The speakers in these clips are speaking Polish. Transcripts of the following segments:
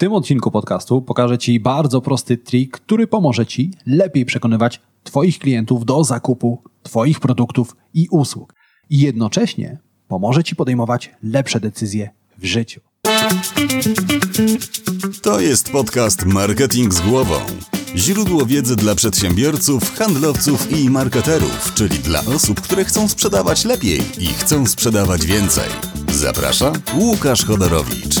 tym odcinku podcastu pokażę Ci bardzo prosty trik, który pomoże Ci lepiej przekonywać Twoich klientów do zakupu Twoich produktów i usług. I jednocześnie pomoże Ci podejmować lepsze decyzje w życiu. To jest podcast Marketing z głową. Źródło wiedzy dla przedsiębiorców, handlowców i marketerów, czyli dla osób, które chcą sprzedawać lepiej i chcą sprzedawać więcej. Zaprasza Łukasz Chodorowicz.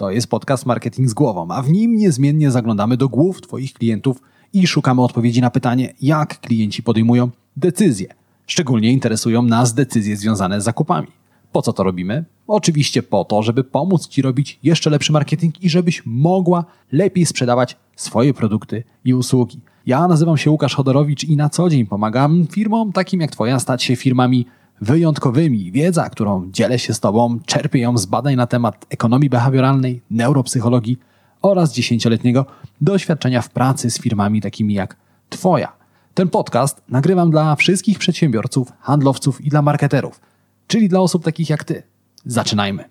To jest podcast Marketing z głową, a w nim niezmiennie zaglądamy do głów Twoich klientów i szukamy odpowiedzi na pytanie, jak klienci podejmują decyzje. Szczególnie interesują nas decyzje związane z zakupami. Po co to robimy? Oczywiście po to, żeby pomóc Ci robić jeszcze lepszy marketing i żebyś mogła lepiej sprzedawać swoje produkty i usługi. Ja nazywam się Łukasz Chodorowicz i na co dzień pomagam firmom takim jak Twoja stać się firmami wyjątkowymi. Wiedza, którą dzielę się z Tobą, czerpię ją z badań na temat ekonomii behawioralnej, neuropsychologii oraz dziesięcioletniego doświadczenia w pracy z firmami takimi jak Twoja. Ten podcast nagrywam dla wszystkich przedsiębiorców, handlowców i dla marketerów, czyli dla osób takich jak Ty. Zaczynajmy.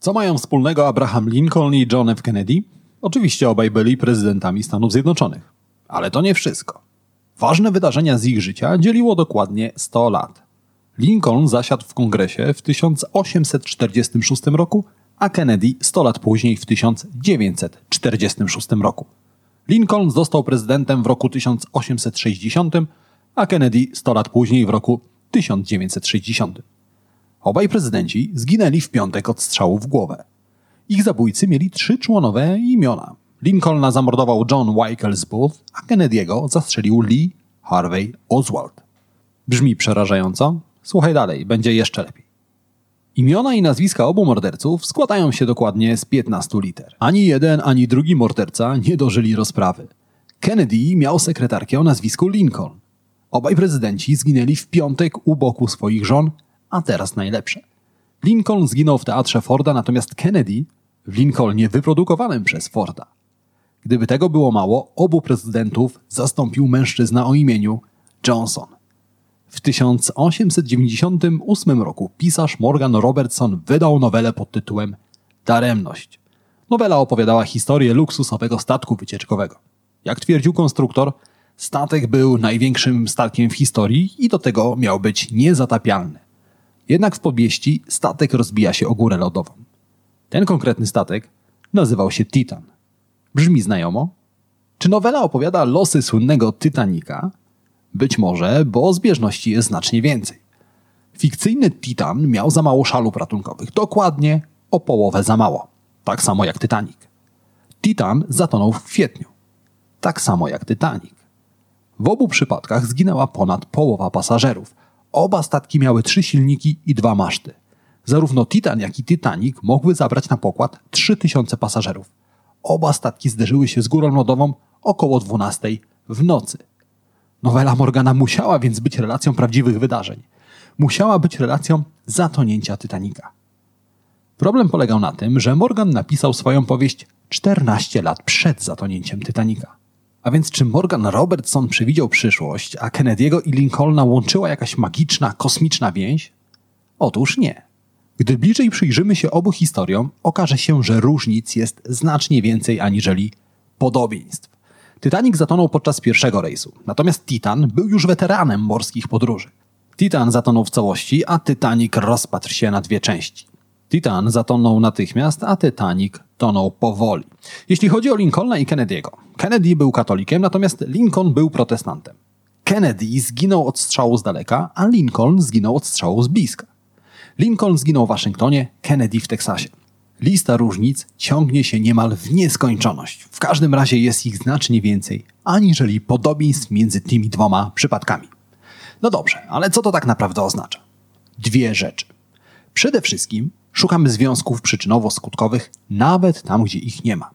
Co mają wspólnego Abraham Lincoln i John F. Kennedy? Oczywiście obaj byli prezydentami Stanów Zjednoczonych. Ale to nie wszystko. Ważne wydarzenia z ich życia dzieliło dokładnie 100 lat. Lincoln zasiadł w kongresie w 1846 roku, a Kennedy 100 lat później w 1946 roku. Lincoln został prezydentem w roku 1860, a Kennedy 100 lat później w roku 1960. Obaj prezydenci zginęli w piątek od strzału w głowę. Ich zabójcy mieli trzy członowe imiona. Lincolna zamordował John Wilkes Booth, a Kennedy'ego zastrzelił Lee Harvey Oswald. Brzmi przerażająco? Słuchaj dalej, będzie jeszcze lepiej. Imiona i nazwiska obu morderców składają się dokładnie z 15 liter. Ani jeden, ani drugi morderca nie dożyli rozprawy. Kennedy miał sekretarkę o nazwisku Lincoln. Obaj prezydenci zginęli w piątek u boku swoich żon, a teraz najlepsze. Lincoln zginął w teatrze Forda, natomiast Kennedy w Lincolnie wyprodukowanym przez Forda. Gdyby tego było mało, obu prezydentów zastąpił mężczyzna o imieniu Johnson. W 1898 roku pisarz Morgan Robertson wydał nowelę pod tytułem Daremność. Nowela opowiadała historię luksusowego statku wycieczkowego. Jak twierdził konstruktor, statek był największym statkiem w historii i do tego miał być niezatapialny. Jednak w powieści statek rozbija się o górę lodową. Ten konkretny statek nazywał się Titan. Brzmi znajomo? Czy nowela opowiada losy słynnego Titanica? Być może, bo zbieżności jest znacznie więcej. Fikcyjny Titan miał za mało szalów ratunkowych, dokładnie o połowę za mało. Tak samo jak Titanic. Titan zatonął w kwietniu. Tak samo jak Titanic. W obu przypadkach zginęła ponad połowa pasażerów. Oba statki miały trzy silniki i dwa maszty. Zarówno Titan, jak i Titanic mogły zabrać na pokład 3000 pasażerów. Oba statki zderzyły się z górą lodową około 12 w nocy. Nowela Morgana musiała więc być relacją prawdziwych wydarzeń. Musiała być relacją zatonięcia Titanica. Problem polegał na tym, że Morgan napisał swoją powieść 14 lat przed zatonięciem Titanica. A więc czy Morgan Robertson przewidział przyszłość, a Kennedy'ego i Lincolna łączyła jakaś magiczna, kosmiczna więź? Otóż nie. Gdy bliżej przyjrzymy się obu historiom, okaże się, że różnic jest znacznie więcej aniżeli podobieństw. Titanic zatonął podczas pierwszego rejsu, natomiast Titan był już weteranem morskich podróży. Titan zatonął w całości, a Titanic rozpadł się na dwie części. Titan zatonął natychmiast, a Titanic tonął powoli. Jeśli chodzi o Lincolna i Kennedy'ego, Kennedy był katolikiem, natomiast Lincoln był protestantem. Kennedy zginął od strzału z daleka, a Lincoln zginął od strzału z bliska. Lincoln zginął w Waszyngtonie, Kennedy w Teksasie. Lista różnic ciągnie się niemal w nieskończoność. W każdym razie jest ich znacznie więcej, aniżeli podobieństw między tymi dwoma przypadkami. No dobrze, ale co to tak naprawdę oznacza? Dwie rzeczy. Przede wszystkim Szukamy związków przyczynowo-skutkowych nawet tam, gdzie ich nie ma.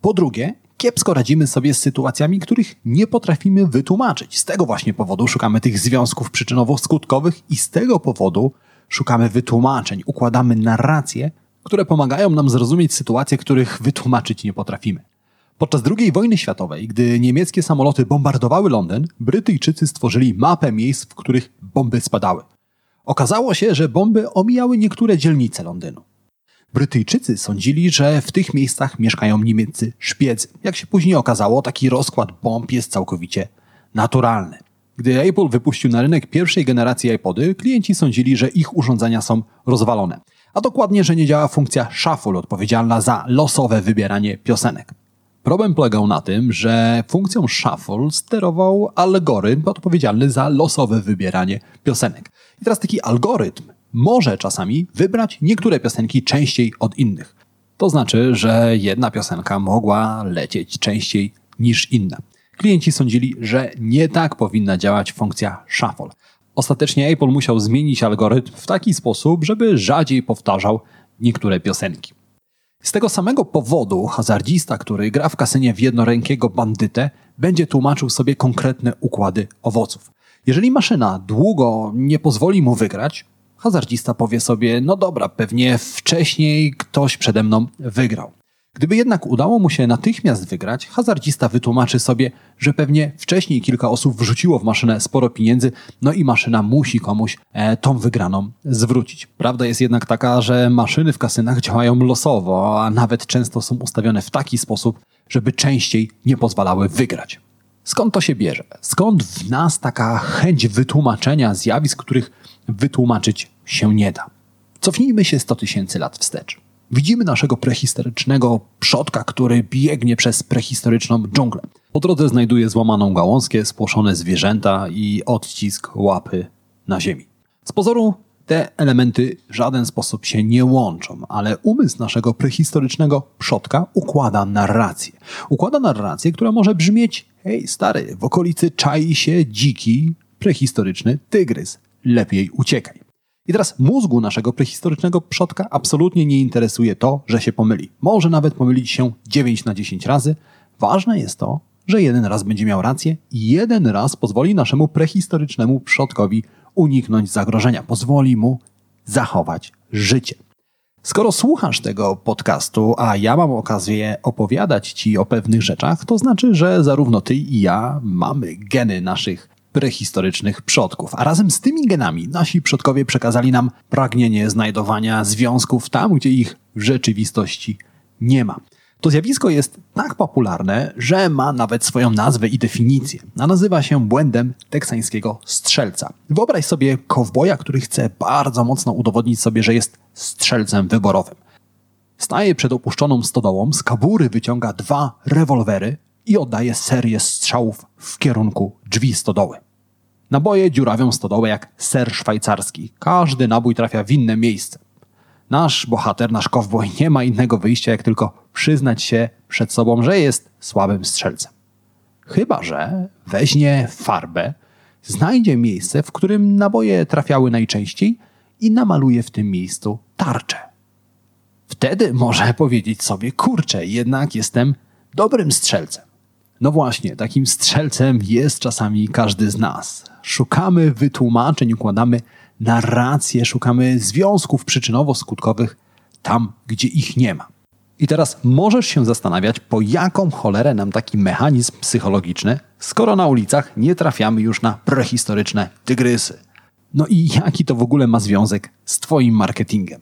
Po drugie, kiepsko radzimy sobie z sytuacjami, których nie potrafimy wytłumaczyć. Z tego właśnie powodu szukamy tych związków przyczynowo-skutkowych i z tego powodu szukamy wytłumaczeń, układamy narracje, które pomagają nam zrozumieć sytuacje, których wytłumaczyć nie potrafimy. Podczas II wojny światowej, gdy niemieckie samoloty bombardowały Londyn, Brytyjczycy stworzyli mapę miejsc, w których bomby spadały. Okazało się, że bomby omijały niektóre dzielnice Londynu. Brytyjczycy sądzili, że w tych miejscach mieszkają niemieccy szpiedzy. Jak się później okazało, taki rozkład bomb jest całkowicie naturalny. Gdy Apple wypuścił na rynek pierwszej generacji iPody, klienci sądzili, że ich urządzenia są rozwalone. A dokładnie, że nie działa funkcja shuffle odpowiedzialna za losowe wybieranie piosenek. Problem polegał na tym, że funkcją shuffle sterował algorytm odpowiedzialny za losowe wybieranie piosenek. I teraz taki algorytm może czasami wybrać niektóre piosenki częściej od innych. To znaczy, że jedna piosenka mogła lecieć częściej niż inna. Klienci sądzili, że nie tak powinna działać funkcja shuffle. Ostatecznie Apple musiał zmienić algorytm w taki sposób, żeby rzadziej powtarzał niektóre piosenki. Z tego samego powodu hazardzista, który gra w kasynie w jednorękiego bandytę, będzie tłumaczył sobie konkretne układy owoców. Jeżeli maszyna długo nie pozwoli mu wygrać, hazardzista powie sobie: No dobra, pewnie wcześniej ktoś przede mną wygrał. Gdyby jednak udało mu się natychmiast wygrać, hazardzista wytłumaczy sobie, że pewnie wcześniej kilka osób wrzuciło w maszynę sporo pieniędzy, no i maszyna musi komuś e, tą wygraną zwrócić. Prawda jest jednak taka, że maszyny w kasynach działają losowo, a nawet często są ustawione w taki sposób, żeby częściej nie pozwalały wygrać. Skąd to się bierze? Skąd w nas taka chęć wytłumaczenia zjawisk, których wytłumaczyć się nie da? Cofnijmy się 100 tysięcy lat wstecz. Widzimy naszego prehistorycznego przodka, który biegnie przez prehistoryczną dżunglę. Po drodze znajduje złamaną gałązkę, spłoszone zwierzęta i odcisk łapy na ziemi. Z pozoru te elementy w żaden sposób się nie łączą, ale umysł naszego prehistorycznego przodka układa narrację. Układa narrację, która może brzmieć: hej, stary, w okolicy czai się dziki, prehistoryczny tygrys. Lepiej uciekaj. I teraz mózgu naszego prehistorycznego przodka absolutnie nie interesuje to, że się pomyli. Może nawet pomylić się 9 na 10 razy. Ważne jest to, że jeden raz będzie miał rację i jeden raz pozwoli naszemu prehistorycznemu przodkowi uniknąć zagrożenia, pozwoli mu zachować życie. Skoro słuchasz tego podcastu, a ja mam okazję opowiadać ci o pewnych rzeczach, to znaczy, że zarówno ty i ja mamy geny naszych prehistorycznych przodków. A razem z tymi genami nasi przodkowie przekazali nam pragnienie znajdowania związków tam, gdzie ich w rzeczywistości nie ma. To zjawisko jest tak popularne, że ma nawet swoją nazwę i definicję. A nazywa się błędem teksańskiego strzelca. Wyobraź sobie kowboja, który chce bardzo mocno udowodnić sobie, że jest strzelcem wyborowym. Staje przed opuszczoną stodołą, z kabury wyciąga dwa rewolwery i oddaje serię strzałów w kierunku drzwi stodoły. Naboje dziurawią stodołę jak ser szwajcarski. Każdy nabój trafia w inne miejsce. Nasz bohater, nasz kowboj nie ma innego wyjścia, jak tylko przyznać się przed sobą, że jest słabym strzelcem. Chyba, że weźmie farbę, znajdzie miejsce, w którym naboje trafiały najczęściej i namaluje w tym miejscu tarczę. Wtedy może powiedzieć sobie, kurczę, jednak jestem dobrym strzelcem. No właśnie, takim strzelcem jest czasami każdy z nas. Szukamy wytłumaczeń, układamy narracje, szukamy związków przyczynowo-skutkowych tam, gdzie ich nie ma. I teraz możesz się zastanawiać, po jaką cholerę nam taki mechanizm psychologiczny, skoro na ulicach nie trafiamy już na prehistoryczne tygrysy. No i jaki to w ogóle ma związek z Twoim marketingiem?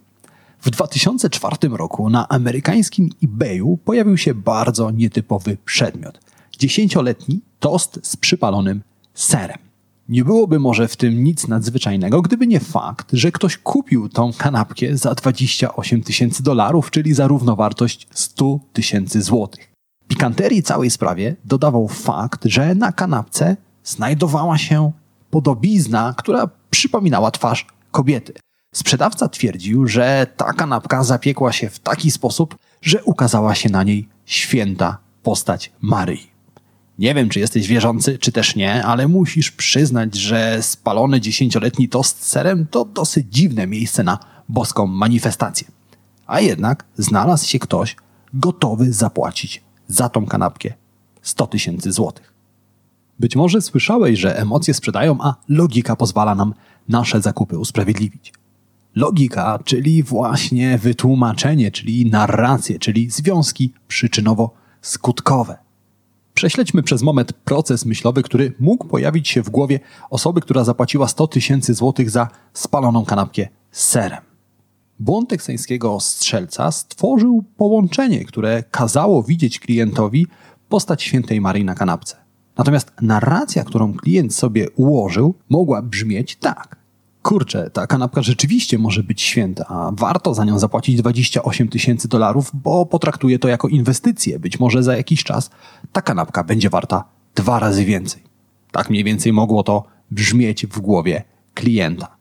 W 2004 roku na amerykańskim eBayu pojawił się bardzo nietypowy przedmiot. Dziesięcioletni tost z przypalonym serem. Nie byłoby może w tym nic nadzwyczajnego, gdyby nie fakt, że ktoś kupił tą kanapkę za 28 tysięcy dolarów, czyli za równowartość 100 tysięcy złotych. Pikanterii całej sprawie dodawał fakt, że na kanapce znajdowała się podobizna, która przypominała twarz kobiety. Sprzedawca twierdził, że ta kanapka zapiekła się w taki sposób, że ukazała się na niej święta postać Maryi. Nie wiem, czy jesteś wierzący, czy też nie, ale musisz przyznać, że spalony dziesięcioletni tost z serem to dosyć dziwne miejsce na boską manifestację. A jednak znalazł się ktoś gotowy zapłacić za tą kanapkę 100 tysięcy złotych. Być może słyszałeś, że emocje sprzedają, a logika pozwala nam nasze zakupy usprawiedliwić. Logika, czyli właśnie wytłumaczenie, czyli narracje, czyli związki przyczynowo-skutkowe. Prześledźmy przez moment proces myślowy, który mógł pojawić się w głowie osoby, która zapłaciła 100 tysięcy złotych za spaloną kanapkę z serem. Błąd teksańskiego strzelca stworzył połączenie, które kazało widzieć klientowi postać świętej Maryi na kanapce. Natomiast narracja, którą klient sobie ułożył, mogła brzmieć tak. Kurczę, ta kanapka rzeczywiście może być święta, a warto za nią zapłacić 28 tysięcy dolarów, bo potraktuję to jako inwestycję. Być może za jakiś czas ta kanapka będzie warta dwa razy więcej. Tak mniej więcej mogło to brzmieć w głowie klienta.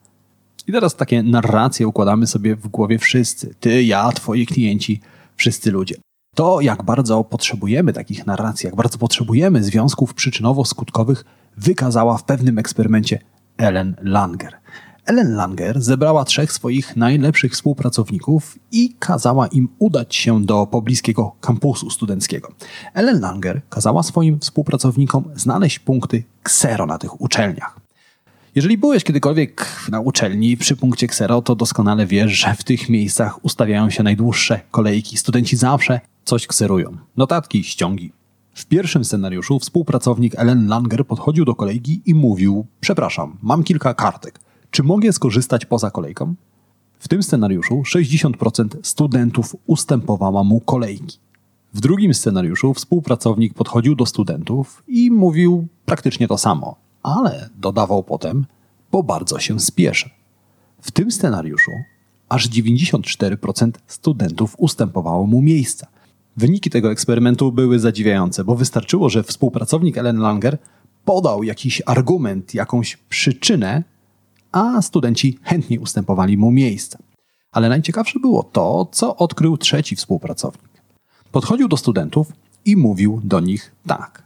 I teraz takie narracje układamy sobie w głowie wszyscy. Ty, ja, twoi klienci, wszyscy ludzie. To, jak bardzo potrzebujemy takich narracji, jak bardzo potrzebujemy związków przyczynowo-skutkowych, wykazała w pewnym eksperymencie Ellen Langer. Ellen Langer zebrała trzech swoich najlepszych współpracowników i kazała im udać się do pobliskiego kampusu studenckiego. Ellen Langer kazała swoim współpracownikom znaleźć punkty ksero na tych uczelniach. Jeżeli byłeś kiedykolwiek na uczelni przy punkcie ksero, to doskonale wiesz, że w tych miejscach ustawiają się najdłuższe kolejki. Studenci zawsze coś kserują. Notatki, ściągi. W pierwszym scenariuszu współpracownik Ellen Langer podchodził do kolejki i mówił: Przepraszam, mam kilka kartek. Czy mogę skorzystać poza kolejką? W tym scenariuszu 60% studentów ustępowała mu kolejki. W drugim scenariuszu współpracownik podchodził do studentów i mówił praktycznie to samo, ale dodawał potem, bo bardzo się spieszy. W tym scenariuszu aż 94% studentów ustępowało mu miejsca. Wyniki tego eksperymentu były zadziwiające, bo wystarczyło, że współpracownik Ellen Langer podał jakiś argument, jakąś przyczynę, a studenci chętnie ustępowali mu miejsca. Ale najciekawsze było to, co odkrył trzeci współpracownik. Podchodził do studentów i mówił do nich tak.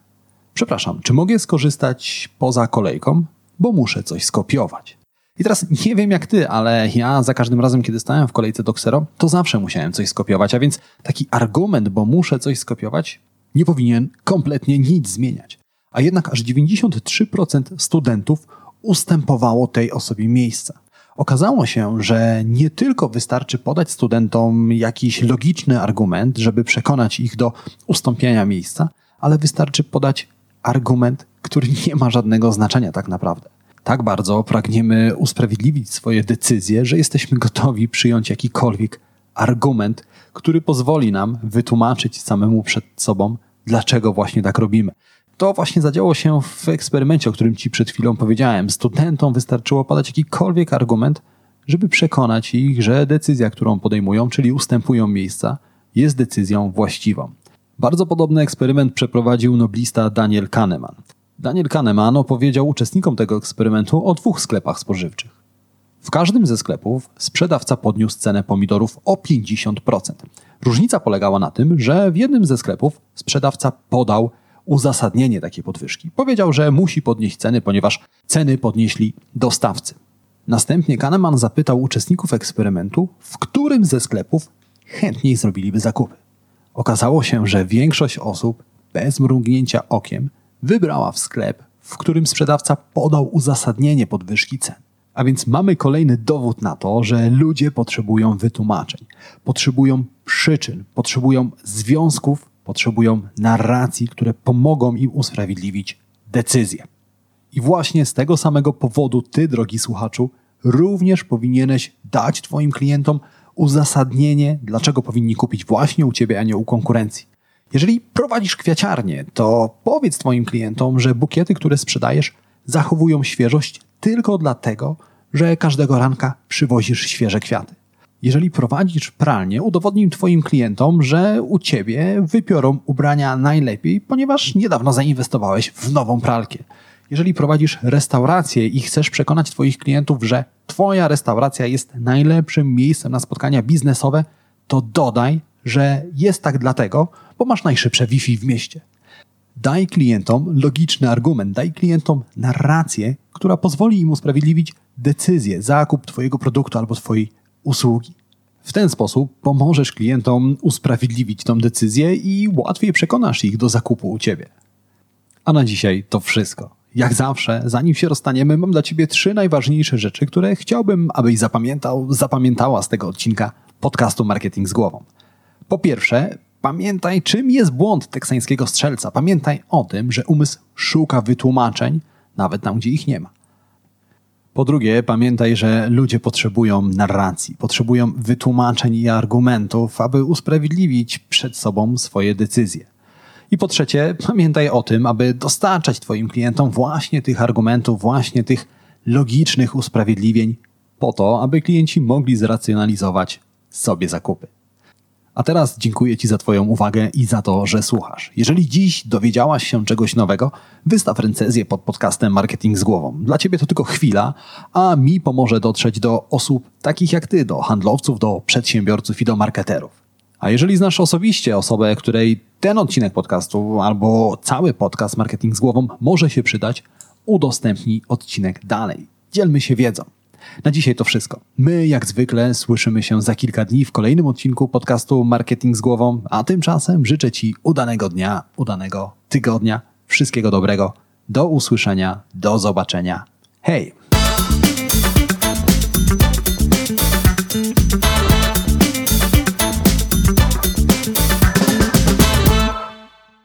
Przepraszam, czy mogę skorzystać poza kolejką, bo muszę coś skopiować. I teraz nie wiem jak ty, ale ja za każdym razem, kiedy stałem w kolejce do Xero, to zawsze musiałem coś skopiować, a więc taki argument, bo muszę coś skopiować, nie powinien kompletnie nic zmieniać. A jednak aż 93% studentów ustępowało tej osobie miejsca. Okazało się, że nie tylko wystarczy podać studentom jakiś logiczny argument, żeby przekonać ich do ustąpienia miejsca, ale wystarczy podać argument, który nie ma żadnego znaczenia tak naprawdę. Tak bardzo pragniemy usprawiedliwić swoje decyzje, że jesteśmy gotowi przyjąć jakikolwiek argument, który pozwoli nam wytłumaczyć samemu przed sobą, dlaczego właśnie tak robimy. To właśnie zadziało się w eksperymencie, o którym Ci przed chwilą powiedziałem. Studentom wystarczyło podać jakikolwiek argument, żeby przekonać ich, że decyzja, którą podejmują, czyli ustępują miejsca, jest decyzją właściwą. Bardzo podobny eksperyment przeprowadził noblista Daniel Kahneman. Daniel Kahneman opowiedział uczestnikom tego eksperymentu o dwóch sklepach spożywczych. W każdym ze sklepów sprzedawca podniósł cenę pomidorów o 50%. Różnica polegała na tym, że w jednym ze sklepów sprzedawca podał uzasadnienie takiej podwyżki. Powiedział, że musi podnieść ceny, ponieważ ceny podnieśli dostawcy. Następnie Kahneman zapytał uczestników eksperymentu, w którym ze sklepów chętniej zrobiliby zakupy. Okazało się, że większość osób bez mrugnięcia okiem wybrała w sklep, w którym sprzedawca podał uzasadnienie podwyżki cen. A więc mamy kolejny dowód na to, że ludzie potrzebują wytłumaczeń, potrzebują przyczyn, potrzebują związków potrzebują narracji, które pomogą im usprawiedliwić decyzję. I właśnie z tego samego powodu ty, drogi słuchaczu, również powinieneś dać Twoim klientom uzasadnienie, dlaczego powinni kupić właśnie u Ciebie, a nie u konkurencji. Jeżeli prowadzisz kwiaciarnię, to powiedz Twoim klientom, że bukiety, które sprzedajesz, zachowują świeżość tylko dlatego, że każdego ranka przywozisz świeże kwiaty. Jeżeli prowadzisz pralnię, udowodnij Twoim klientom, że u Ciebie wypiorą ubrania najlepiej, ponieważ niedawno zainwestowałeś w nową pralkę. Jeżeli prowadzisz restaurację i chcesz przekonać Twoich klientów, że Twoja restauracja jest najlepszym miejscem na spotkania biznesowe, to dodaj, że jest tak dlatego, bo masz najszybsze Wi-Fi w mieście. Daj klientom logiczny argument, daj klientom narrację, która pozwoli im usprawiedliwić decyzję, zakup Twojego produktu albo Twojej usługi. W ten sposób pomożesz klientom usprawiedliwić tą decyzję i łatwiej przekonasz ich do zakupu u ciebie. A na dzisiaj to wszystko. Jak zawsze, zanim się rozstaniemy, mam dla ciebie trzy najważniejsze rzeczy, które chciałbym, abyś zapamiętał, zapamiętała z tego odcinka podcastu Marketing z głową. Po pierwsze, pamiętaj, czym jest błąd teksańskiego strzelca. Pamiętaj o tym, że umysł szuka wytłumaczeń, nawet tam, gdzie ich nie ma. Po drugie, pamiętaj, że ludzie potrzebują narracji, potrzebują wytłumaczeń i argumentów, aby usprawiedliwić przed sobą swoje decyzje. I po trzecie, pamiętaj o tym, aby dostarczać Twoim klientom właśnie tych argumentów, właśnie tych logicznych usprawiedliwień, po to, aby klienci mogli zracjonalizować sobie zakupy. A teraz dziękuję Ci za Twoją uwagę i za to, że słuchasz. Jeżeli dziś dowiedziałaś się czegoś nowego, wystaw recenzję pod podcastem Marketing z głową. Dla Ciebie to tylko chwila, a mi pomoże dotrzeć do osób takich jak Ty, do handlowców, do przedsiębiorców i do marketerów. A jeżeli znasz osobiście osobę, której ten odcinek podcastu albo cały podcast Marketing z głową może się przydać, udostępnij odcinek dalej. Dzielmy się wiedzą. Na dzisiaj to wszystko. My, jak zwykle, słyszymy się za kilka dni w kolejnym odcinku podcastu Marketing z głową, a tymczasem życzę Ci udanego dnia, udanego tygodnia, wszystkiego dobrego. Do usłyszenia, do zobaczenia. Hej!